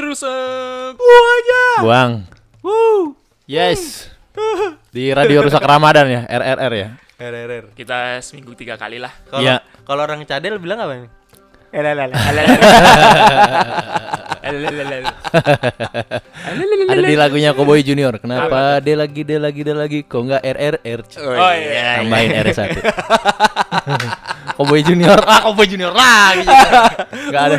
rusak. Buang. Yes. Di Radio Rusak Ramadan ya, RRR ya. RRR. Kita seminggu tiga kali lah. Kalau Iya. kalau orang cadel bilang apa nih? Ada di lagunya Cowboy Junior. Kenapa dia lagi dia lagi dia lagi kok enggak RRR? Oh iya. Tambahin R1. Cowboy Junior. Ah, Cowboy Junior lagi. Enggak ada.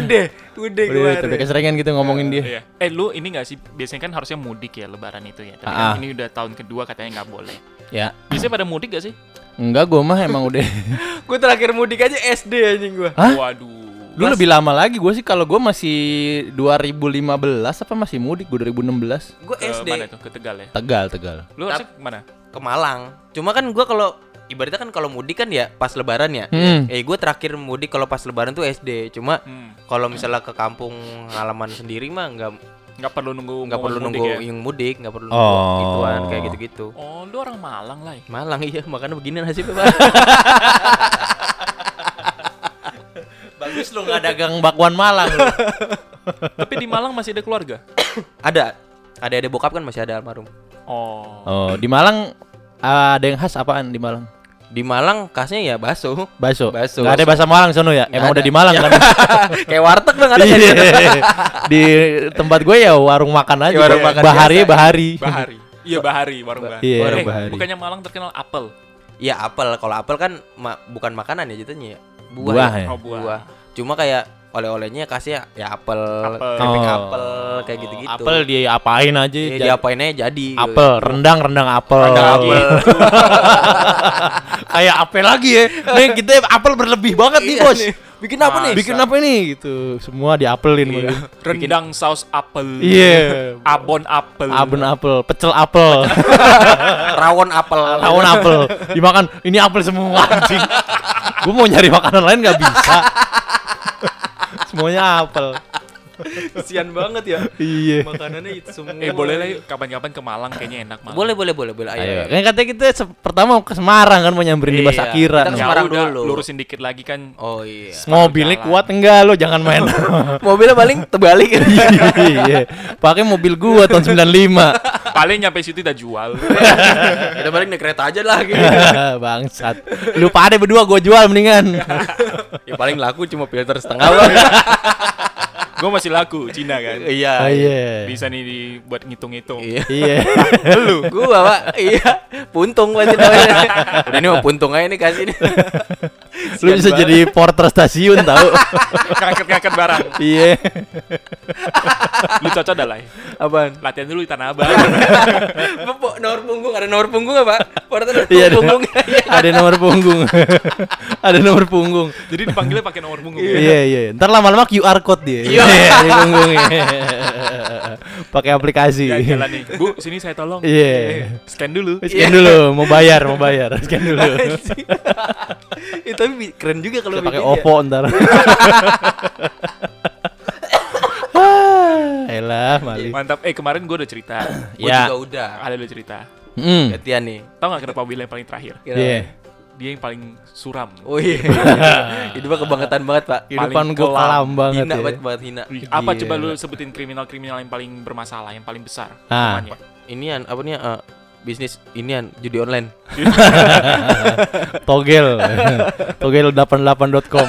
Udah, udah Udah, kemarin. udah keseringan gitu ngomongin dia. Iya. Eh lu ini gak sih biasanya kan harusnya mudik ya lebaran itu ya. Tapi Ah, ah. kan ini udah tahun kedua katanya nggak boleh. Ya. Biasanya pada mudik gak sih? Enggak, gua mah emang udah. Gue terakhir mudik aja SD anjing gua. Hah? Waduh. Lu lebih lama lagi gue sih kalau gue masih 2015 apa masih mudik gue 2016 Gue Ke SD mana tuh? Ke Tegal ya? Tegal Tegal Lu harusnya mana? ke Malang. Cuma kan gua kalau ibaratnya kan kalau mudik kan ya pas lebaran ya. Hmm. Eh gue terakhir mudik kalau pas lebaran tuh SD. Cuma Hmm. kalau misalnya ke kampung halaman sendiri mah nggak Nggak perlu nunggu nggak perlu mudik nunggu ya? yang mudik, nggak perlu nunggu Oh. gituan kayak gitu-gitu. Oh, lu orang Malang lah. ya? Malang iya, makanya begini nasibnya, Pak. Bagus lu nggak dagang bakwan Malang lu. Tapi di Malang masih ada keluarga? ada. Ada ada bokap kan masih ada almarhum. Oh. Oh di Malang ada yang khas apaan di Malang? Di Malang khasnya ya bakso. Bakso. Bakso. Nggak ada bahasa Malang sono ya? Emang udah di Malang kan? Kayak warteg bang ada Iya. kan? di tempat gue ya warung makan aja. Ya, warung makan bahari biasa. bahari. Bahari. Iya Bahari, warung Bahari. Iya, Eh, Bahari. Bukannya Malang terkenal apel. Ya apel. Kalau apel kan ma- bukan makanan ya jatuhnya ya. Buah. Buah ya. ya. Oh, buah. Buah. Cuma kayak oleh-olehnya kasih ya apel, Apel. keripik Oh. apel kayak gitu-gitu. Apel diapain aja? Ya, Jadi- diapain aja jadi. gitu. Apel, rendang, rendang apel. Rendang apel. Kayak apel lagi ya. Nih kita apel berlebih banget nih, Iya Bos. nih. Bikin apa nih? Bikin apa nih gitu. Semua diapelin. Iya. Rendang saus apel. Iya. Abon apel. Abon apel, pecel apel, Rawon apel. rawon apel. Dimakan ini apel semua anjing. Gue mau nyari makanan lain nggak bisa. Semuanya apel. Kesian banget ya. Iya. Makanannya itu semua. Eh boleh lah kapan-kapan ke Malang kayaknya enak Malang. Boleh, boleh, boleh, boleh. Ayo. Ayo. Kan katanya kita pertama ke Semarang kan mau nyamperin di Iya, Basakira. kita ke Ya Semarang udah, dulu. lurusin dikit lagi kan. Oh iya. Mobilnya jalan. kuat enggak lo jangan main. Mobilnya paling terbalik. Iya. Pakai mobil gua tahun 95. Paling nyampe situ udah jual. Kita balik naik kereta aja lah gitu. Bangsat. Lu pada berdua gua jual mendingan. ya paling laku cuma filter setengah loh. Gue masih laku Cina kan. iya. Oh, iya. Bisa nih dibuat ngitung-ngitung. Iya. Iya. Lu gua Pak. Iya. Puntung pasti namanya. Udah ini mah puntung aja nih kasih nih. Lu bisa jadi porter stasiun tahu. Ngangkat-ngangkat barang. Iya. Lu cocok dah lah. ya. Apaan? Latihan dulu di Tanah Abang. Bapak nomor punggung ada nomor punggung apa? Porter Iya. ada- punggung. Ada nomor punggung. Ada nomor punggung. Jadi dipanggilnya pakai nomor punggung. Iya iya. Ntar lama-lama QR code dia. Iya. di punggungnya. Pakai aplikasi. Ya, jalan nih. Bu, sini saya tolong. Iya. Scan dulu. Scan dulu, mau bayar, mau bayar. Scan dulu. Itu tapi keren juga kalau pakai ya. OVO ntar. Ah, Elah, Mali. Mantap. Eh kemarin gue udah cerita. Gua Ya. juga udah. Ada udah cerita. Hmm. Gantian nih. Tahu gak kenapa Will yang paling terakhir? Iya. Dia yang paling suram. Oh iya. Itu mah kebangetan banget, Pak. Kehidupan Paling gue kelam. banget Hina ya. banget banget hina. Apa Iya. coba lu sebutin kriminal-kriminal yang paling bermasalah, yang paling besar? Ah. namanya? Inian apa nih eh, bisnis inian judi online. Togel. Togel88.com.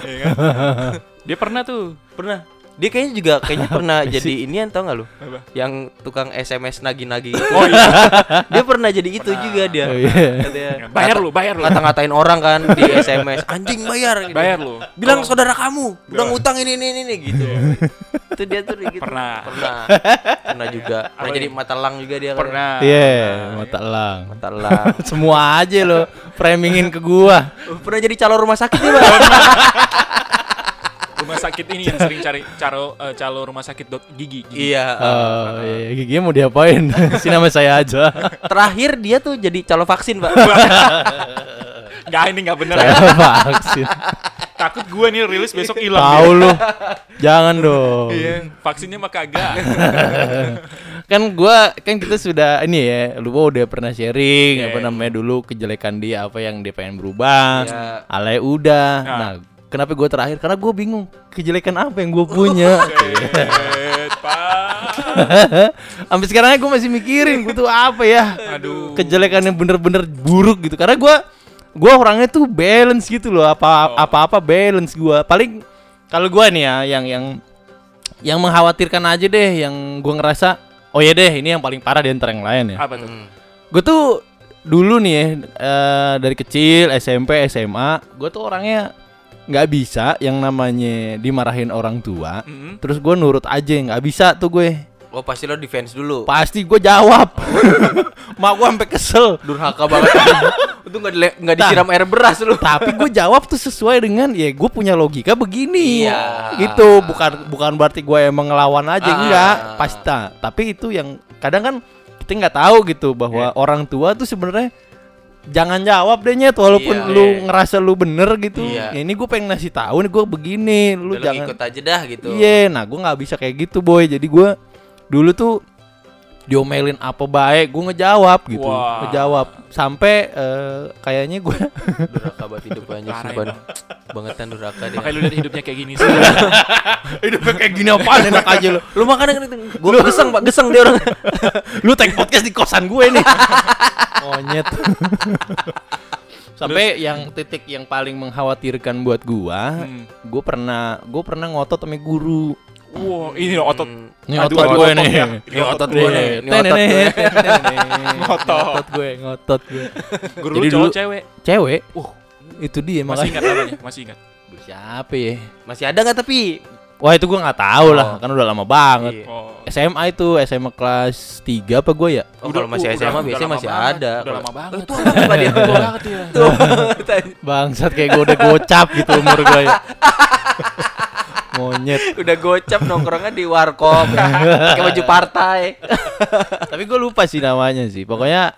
Iya kan? Dia pernah tuh. Pernah. Dia kayaknya juga kayaknya pernah Apa jadi sih? inian tau gak lu? Apa? Yang tukang SMS nagi-nagi gitu. Oh iya. dia pernah jadi itu juga dia. Oh, iya. Katanya, bayar lu, bayar lu. Ngata-ngatain orang kan di SMS, anjing bayar gitu. Bayar lu. Bilang Kalau- saudara kamu udah ngutang ini ini ini, ini gitu. itu dia tuh gitu. Pernah. Pernah. Pernah juga. Pernah Apa jadi ini? mata lang juga dia. kan. Pernah. Iya, mata elang. Mata lang. Semua aja lo framingin ke gua. pernah jadi calon rumah sakit dia, Pak. Rumah sakit ini yang sering cari caro eh, calo rumah sakit dot gigi. gigi. iya. Oh, iya, giginya mau diapain? si nama saya aja. Terakhir dia tuh jadi calon vaksin, Pak. Nggak ini nggak bener. saya vaksin. Takut gue nih rilis besok hilang. Tahu dia. lu. Jangan dong. Iya. Vaksinnya mah kagak. kan gua kan kita sudah ini ya lu udah pernah sharing Iya, apa iya. namanya dulu kejelekan dia apa yang dia pengen berubah Iya. alay udah Nah. nah Kenapa gue terakhir? Karena gue bingung kejelekan apa yang gue punya. Sampai sekarang gue masih mikirin gue tuh apa ya? Aduh. Kejelekan yang bener-bener buruk gitu. Karena gue gue orangnya tuh balance gitu loh. Apa Oh. apa apa balance gue. Paling kalau gue nih ya yang yang yang mengkhawatirkan aja deh. Yang gue ngerasa oh ya deh ini yang paling parah di antara yang lain ya. Apa tuh? Hmm. Gue tuh dulu nih ya eh, dari kecil SMP SMA gue tuh orangnya nggak bisa yang namanya dimarahin orang tua. Mm-mm. Terus gue nurut aja nggak bisa tuh gue. Oh pasti lo defense dulu. Pasti gue jawab. Mak gue sampai kesel. Durhaka banget. Itu nggak dile- nggak disiram air beras lu. Tapi gue jawab tuh sesuai dengan ya gue punya logika begini. Iya. Gitu. Bukan bukan berarti gue emang ngelawan aja Ah. enggak. Pasti. Tapi itu yang kadang kan kita nggak tahu gitu bahwa orang tua tuh sebenarnya jangan jawab deh nyet walaupun Iya. lu ngerasa lu bener gitu. Iya. Ya, ini gue pengen ngasih tahu nih gue begini. Lu lu jangan ikut aja dah gitu. Iya, nah gue nggak bisa kayak gitu boy. Jadi gue dulu tuh diomelin apa baik, gue ngejawab gitu, Wah. ngejawab sampai eh, kayaknya gue Durhaka banget hidupnya Parah sumpah. emang. Bangetan durhaka dia. Makanya lu lihat hidupnya kayak gini sih. hidupnya kayak gini apaan enak aja lu. Lu makan kan gue geseng pak geseng dia orang. Lu take podcast di kosan gue nih. Monyet. sampai yang titik yang paling mengkhawatirkan buat gua, Hmm. gue pernah gue pernah ngotot sama guru. Wow, ini loh otot. Ini otot gue nih. Ini otot gue nih. Ini otot gue. Ngotot. Gue, ngotot gue. Guru Jadi dulu- cewek. Cewek. Uh, Itu dia masih makanya. ingat namanya? Masih ingat. Siapa ya? Masih ada nggak tapi? Wah itu gue nggak tahu lah, Oh. kan udah lama banget. Iya. Oh. SMA itu SMA kelas 3 apa gue ya? Oh, kalau masih SMA udah biasanya masih banget, ada. Udah lama banget. Itu apa dia? Tua banget ya. Tuh. Bangsat kayak gue udah gocap gitu umur gue ya. Monyet. Udah gocap nongkrongnya di warkop. Pakai baju partai. Tapi gue lupa sih namanya sih. Pokoknya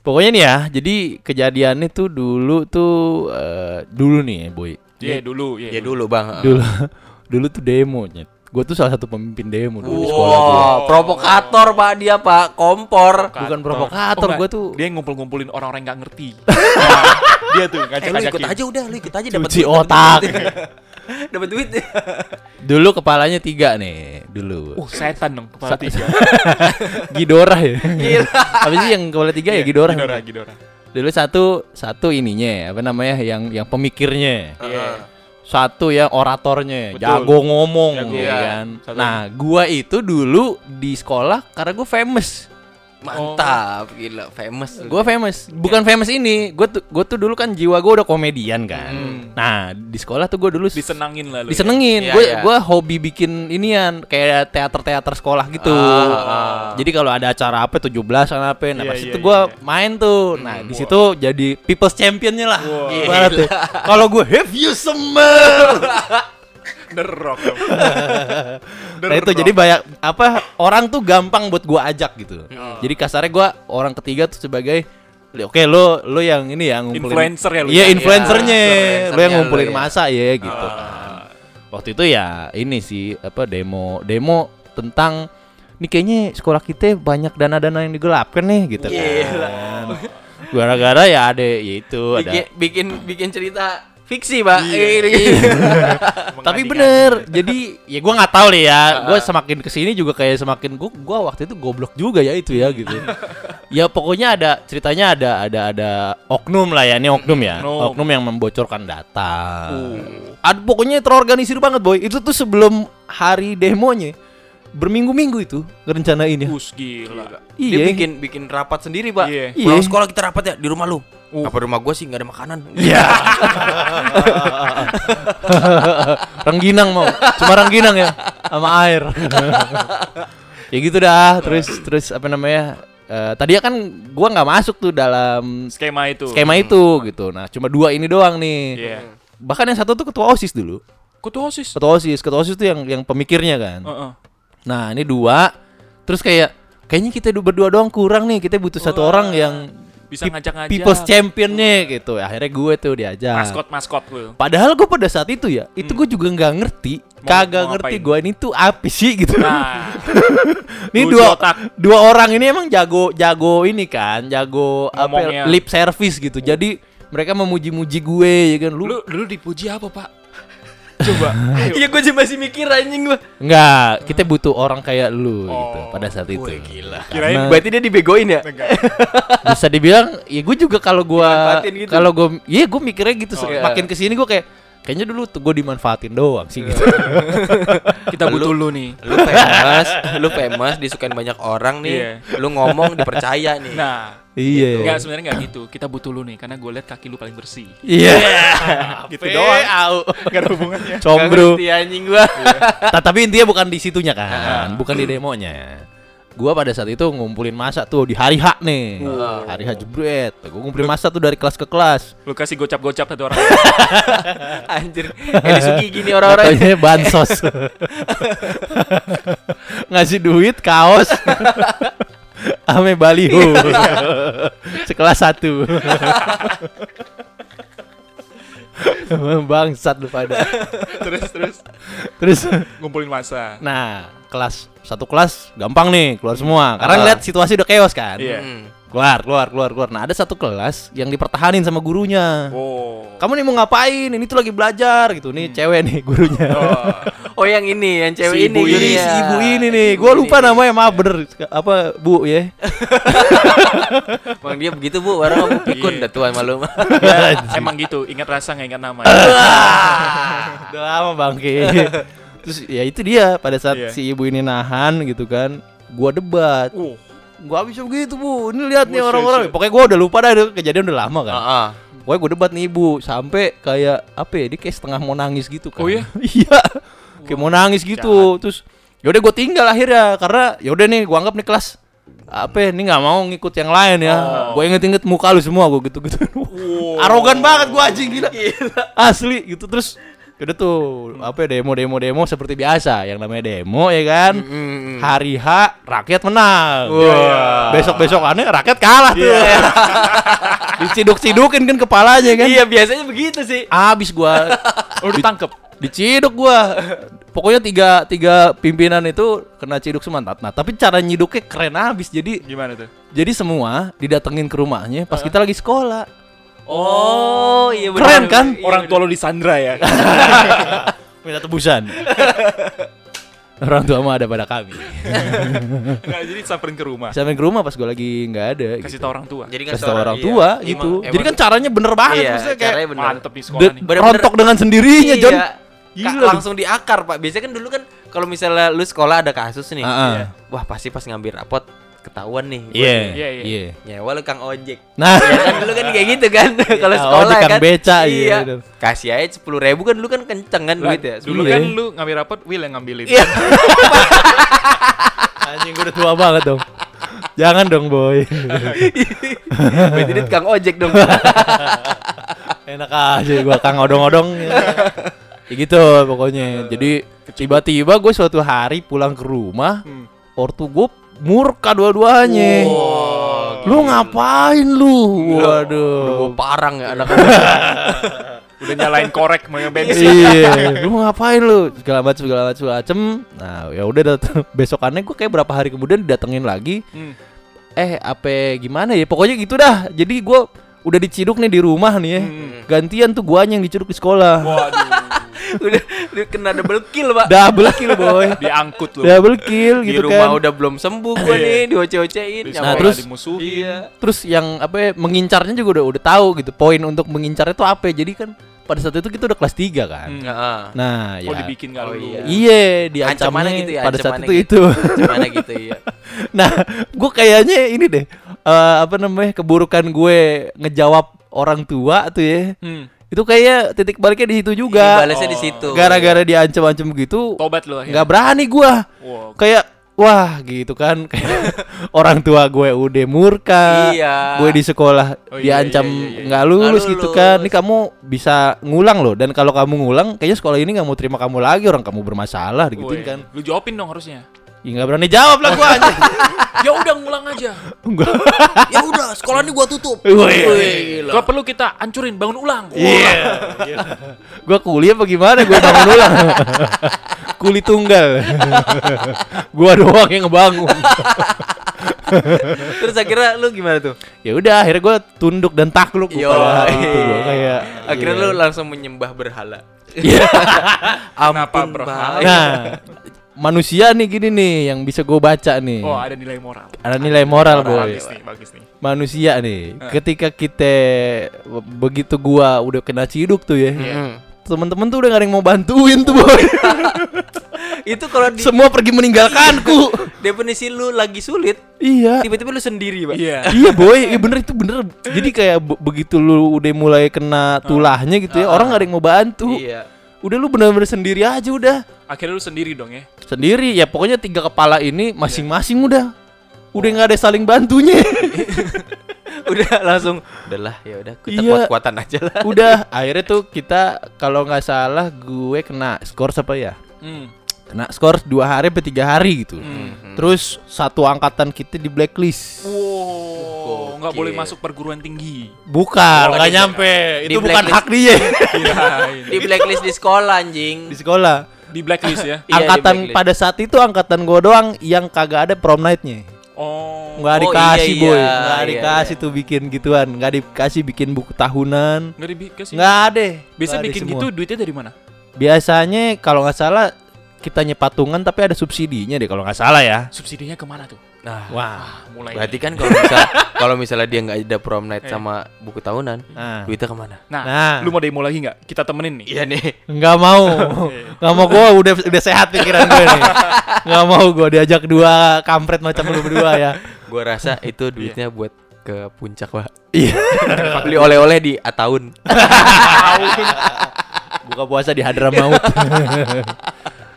pokoknya nih ya. Jadi kejadiannya tuh dulu tuh eh, dulu nih ya, boy. Iya dulu, iya. Ya dulu bang. Dulu dulu tuh demo nyet. Gue tuh salah satu pemimpin demo dulu di sekolah gue. Wow, provokator pak dia pak, kompor. Bukan provokator, enggak. gua tuh- Dia ngumpul-ngumpulin orang-orang yang nggak ngerti. Nah, dia tuh Eh lu ngajak-ngajakin. ikut aja udah, lu ikut aja dapat Cuci otak. Dapat duit. Dulu kepalanya tiga nih dulu. Uh, setan dong kepala Sa- tiga. Gidora ya. Gila. Apa sih yang kepala tiga ya Gidora? Gidora, Gidora. Dulu satu satu ininya apa namanya yang yang pemikirnya. Iya. Satu yang oratornya, Betul. jago ngomong Jago, ya iya. kan. Satu. Nah, gua itu dulu di sekolah karena gue famous. Mantap, gila, famous. Gue famous, bukan famous ini. Gue tuh gue tuh dulu kan jiwa gue udah komedian kan. Hmm. Nah, di sekolah tuh gue dulu Disenangin lah lu. ya. disenengin. Gue iya. gua hobi bikin inian kayak teater-teater sekolah gitu. Ah, ah. Jadi kalau ada acara apa 17 apa nah Iya, pas iya, itu gue iya. main tuh. Nah, di Wah. situ jadi people's championnya lah. Wah. Ibaratnya. Kalau gue have you smell? The Rock. dong. The nah itu Rock. jadi banyak apa orang tuh gampang buat gua ajak gitu. Hmm. Jadi kasarnya gua orang ketiga tuh sebagai oke lo lo yang ini ya ngumpulin Influencer ya lu Iya ya? influencernya, Iya, lo yang ngumpulin ya. masa ya gitu. Ah. Waktu itu ya ini sih apa demo demo tentang nih kayaknya sekolah kita banyak dana-dana yang digelapkan nih gitu Gila. kan. Gara-gara ya ada ya itu ada bikin bikin cerita fiksi, Pak. Iya. Iya. Tapi Mengadi-ngadi. bener, jadi ya gua nggak tahu nih ya, gua semakin ke sini juga kayak semakin gua, gua waktu itu goblok juga ya itu ya gitu. ya pokoknya ada ceritanya ada ada ada oknum lah ya, ini oknum ya, Oknum. oknum yang membocorkan data. Uh. Ada pokoknya terorganisir banget boy. Itu tuh sebelum hari demonya, berminggu-minggu itu ngerencanain ya. Us gila. Dia Iya. bikin bikin rapat sendiri, Pak. Iya. Pulang Iya. sekolah kita rapat ya di rumah lu. Uh. Apa rumah gua sih nggak ada makanan? Iya. rengginang mau, cuma rengginang ya, sama air. ya gitu dah. Terus terus apa namanya? eh tadinya kan gua nggak masuk tuh dalam Skema itu. skema itu gitu. Nah cuma dua ini doang nih. Iya. Bahkan yang satu tuh ketua osis dulu. Ketua OSIS. Ketua osis, ketua osis tuh yang yang pemikirnya kan. Heeh. Nah ini dua. Terus kayak kayaknya kita du- berdua doang kurang nih. Kita butuh satu Wah. orang yang Bisa ngajak-ngajak. people's championnya gitu. Akhirnya gue tuh diajak. Maskot maskot lu. Padahal gue pada saat itu ya, itu gue juga nggak ngerti, Mau- kagak mau ngerti gue ini tuh apa sih gitu. Nah, ini dua otak. dua orang ini emang jago jago ini kan, jago apa ya, lip service gitu. Jadi mereka memuji-muji gue ya kan lu. lu dulu dipuji apa, Pak? Coba. Iya gue juga masih mikir anjing gua. Enggak, kita butuh orang kayak lu Oh, gitu pada saat itu. Wih, gila. Kirain Berarti dia dibegoin ya? Enggak. bisa dibilang, ya gue juga kalau gua Dimanfaatin gitu. kalau gue, iya gue mikirnya gitu. Oh, iya. Makin ke sini gue kayak kayaknya dulu tuh gue dimanfaatin doang sih gitu. Kita butuh lu nih. Lu famous, lu famous disukain banyak orang nih. Iya. Lu ngomong dipercaya nih. Nah, iya. enggak sebenarnya enggak gitu. Kita butuh lu nih karena gue lihat kaki lu paling bersih. Iya. Gitu doang. Au. Enggak ada hubungannya. Combro. ngerti anjing gua. Tapi intinya bukan di situnya kan, bukan di demonya. Gua pada saat itu ngumpulin masa tuh di hari H nih. Wow. Hari H jebret. Gua ngumpulin masa tuh dari kelas ke kelas. Lu kasih gocap-gocap satu orang. Anjir. Kayak disuki gini orang-orang. Katanya bansos. Ngasih duit kaos. Ame baliho. Sekelas satu. Bangsat lu pada. terus terus Terus ngumpulin masa. Nah, kelas satu kelas gampang nih keluar semua. Karena Ah. ngeliat situasi udah chaos kan. Iya. Hmm. Keluar, keluar, keluar, keluar. Nah, ada satu kelas yang dipertahanin sama gurunya. Oh. Kamu nih mau ngapain? Ini tuh lagi belajar gitu. Nih cewek nih gurunya. Oh. Oh yang ini, yang cewek Si ini. ibu ini. ya. si ibu ini nih. Gua lupa namanya, maaf bener. Apa, Bu ya? Bang dia begitu bu, orang kamu pikun Iya. dah tuan malu. Ya, emang gitu, ingat rasa nggak ingat nama. Udah lama bangke. Terus ya itu dia pada saat Iya. si ibu ini nahan gitu kan. Gua debat. Oh. Gua bisa begitu, Bu. Ini lihat nih orang-orang. Pokoknya gua udah lupa dah kejadian udah lama kan. Heeh. Pokoknya gue debat nih ibu sampai kayak apa ya dia kayak setengah mau nangis gitu kan. Oh iya? iya. Kayak mau nangis gitu. Terus yaudah gue tinggal akhirnya karena yaudah nih gue anggap nih kelas apa ya, ini nggak mau ngikut yang lain ya. Oh. Gue inget-inget muka lu semua gue gitu-gitu. Wow. Arogan banget gue anjing gila. Asli gitu terus Udah tuh apa ya, demo demo demo seperti biasa yang namanya demo ya kan. Mm. Hari H rakyat menang. Wah. Besok besokannya rakyat kalah tuh. Iya. Diciduk-cidukin kan kepalanya kan. Iya biasanya begitu sih. Abis gua Oh, ditangkep. diciduk gua. Pokoknya tiga tiga pimpinan itu kena ciduk semua. Nah, tapi cara nyiduknya keren abis. Jadi Gimana tuh? jadi semua didatengin ke rumahnya pas kita lagi sekolah. Oh iya Keren kan? Orang tua lu disandra ya. Minta tebusan. Orang tua mah ada pada kami. Enggak, jadi samperin ke rumah. Sampai ke rumah pas gua lagi nggak ada. Kasih gitu. tau orang tua. Jadi kan Kasih tau orang iya. tua Emang- gitu. emang- Jadi kan caranya bener banget iya, maksudnya kayak caranya bener. Mantep nih sekolah de- nih. Bener-bener- rontok dengan sendirinya, John. Iya. Gila Ka- lu. langsung di akar pak. Biasanya kan dulu kan kalau misalnya lu sekolah ada kasus nih, ah. Iya. wah pasti pas ngambil rapot ketahuan nih. Iya. Iya, iya. Iya. Nyewa lu kang ojek. Nah, ya kan dulu kan kayak gitu kan kalau Ah, sekolah ojek, kang kan. beca, iya, iya. Kasih aja sepuluh ribu kan dulu kan kenceng kan duit ya. Dulu Iya. kan lu ngambil rapot, Will yang ngambilin. Iya. anjing gua udah tua banget dong. Jangan dong, boy. Berarti dia kang ojek dong. Enak aja gua kang odong-odong. Ya gitu pokoknya. Jadi tiba-tiba gue suatu hari pulang ke rumah, Hmm. ortu gue murka dua-duanya. Oh, Lu ngapain lu? Udah Waduh. gua parang ya anak Udah nyalain korek mau bensin. iya, lu ngapain lu? Segala macam segala macam macem. Nah, ya udah besokannya gue kayak berapa hari kemudian didatengin lagi. Hmm. Eh, apa gimana ya? Pokoknya gitu dah. Jadi gue udah diciduk nih di rumah nih ya. Hmm. Gantian tuh guanya yang diciduk di sekolah. Waduh. Udah, udah kena double kill pak. Double kill boy. Diangkut lu. Double kill Di gitu rumah kan. udah belum sembuh gua Iya. nih, dioce-ocein. Di Nah, terus- dimusuhin. Iya. Terus yang apa ya, mengincarnya juga udah udah tahu gitu. Poin untuk mengincarnya tuh apa? Jadi kan pada saat itu kita udah kelas 3 kan. Hmm. Heeh. Nah, ya. Oh dibikin kali Oh, iya. Iya, diancamnya Ancamannya gitu ya, pada saat itu gitu. itu. Gimana gitu iya. nah, gue kayaknya ini deh. eh, apa namanya? keburukan gue ngejawab orang tua tuh ya. Hmm. Itu kayak titik baliknya di situ Iya, juga. balasnya di Oh. situ. Gara-gara diancam-ancam gitu, Tobat lu akhirnya. nggak berani gua. Wow. Kayak wah gitu kan kayak orang tua gue udah murka. Iya. Gue di sekolah Oh, iya, diancam iya, iya, iya. nggak lulus, Nggak gitu lulus. kan. Ini kamu bisa ngulang loh dan kalau kamu ngulang kayaknya sekolah ini nggak mau terima kamu lagi orang kamu bermasalah Woi, kan. Lu jawabin dong harusnya. Ya nggak berani jawab lah gua anjing. ya udah ngulang aja. Enggak. ya udah, sekolah ini gua tutup. Wih. Kalau perlu kita hancurin, bangun ulang. Iya. Gua kuliah apa gimana? Gua bangun ulang. Kuli tunggal. gua doang yang ngebangun. Terus akhirnya lu gimana tuh? Ya udah akhirnya gua tunduk dan takluk Yo, gua kayak akhirnya iya. lu langsung menyembah berhala. Kenapa Ampun, berhal? Bang. Nah, manusia nih gini nih yang bisa gue baca nih. Oh, ada nilai moral. Ada nilai moral, boy. Bagus nih, bagus nih. Manusia nih, ketika kita begitu gua udah kena ciduk tuh ya. Hmm. Temen-temen tuh udah gak ada yang mau bantuin tuh, boy. Itu kalau di Semua pergi meninggalkanku. definisi lu lagi sulit, iya. tiba-tiba lu sendiri, Pak. Iya. iya boy, iya bener itu bener. Jadi kayak be- begitu lu udah mulai kena tulahnya gitu ya, orang gak ada yang mau bantu. Iya. Udah lu bener-bener sendiri aja udah. Akhirnya lu sendiri dong ya. Sendiri ya pokoknya tiga kepala ini masing-masing udah. Udah nggak ada saling bantunya. udah langsung udahlah ya udah kita Iya. kuat-kuatan aja lah. udah akhirnya tuh kita kalau nggak salah gue kena skor apa ya? Hmm. Kena skor dua hari atau tiga hari gitu. Hmm. Terus satu angkatan kita di blacklist. Wow, nggak boleh masuk perguruan tinggi. Bukan, Oh, nggak di- nyampe. di Itu bukan blacklist. hak dia. Di blacklist di sekolah anjing. di sekolah. Di blacklist ya. Iya, angkatan blacklist. pada saat itu angkatan gue doang yang kagak ada prom night-nya. Oh. Nggak Oh, dikasih iya, boy, iya, nggak iya, dikasih tuh bikin gituan, nggak dikasih bikin buku tahunan, Nggak dikasih. nggak ada. Biasa bikin semua. gitu duitnya dari mana? Biasanya kalau nggak salah kita patungan tapi ada subsidinya deh kalau nggak salah ya. Subsidinya ke mana tuh? Nah, Wah. Ah, mulai. berarti kan kalau misalnya kalau misalnya dia nggak ada prom night Eh. sama buku tahunan, Nah, duitnya ke mana? Nah, Nah. lu mau demo lagi nggak? Kita temenin nih. Iya nih. nggak mau, nggak mau gue udah udah sehat pikiran gue nih. Nggak mau gue diajak dua kampret macam lu berdua ya. Gua rasa itu duitnya buat ke puncak, Pak. Iya. Beli oleh-oleh di Ataun. Buka puasa di Hadramaut.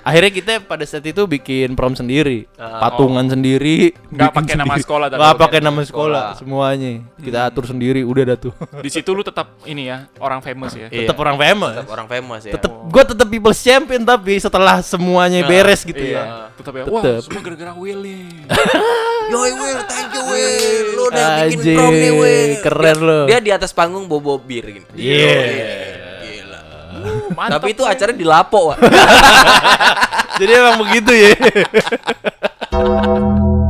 Akhirnya kita pada saat itu bikin prom sendiri, Ah, patungan sendiri, Nggak pakai nama sekolah tapi nggak pakai nama sekolah, sekolah. semuanya kita atur sendiri, udah dah tuh. Di situ lu tetap ini ya, orang famous ya. Iya. Tetap orang famous. Tetap orang famous ya. Tetap gue tetap people's champion tapi setelah semuanya beres gitu Iya. ya. Tetap ya. Wah, Tetep. semua gara-gara Will nih. Yoi Will, thank you Will. Lu udah bikin prom nih Will. keren lu. Dia di atas panggung bobo bir gini. Iya. Gila. Mantap. Tapi itu acara di Lapo, Wak. Jadi emang begitu ya.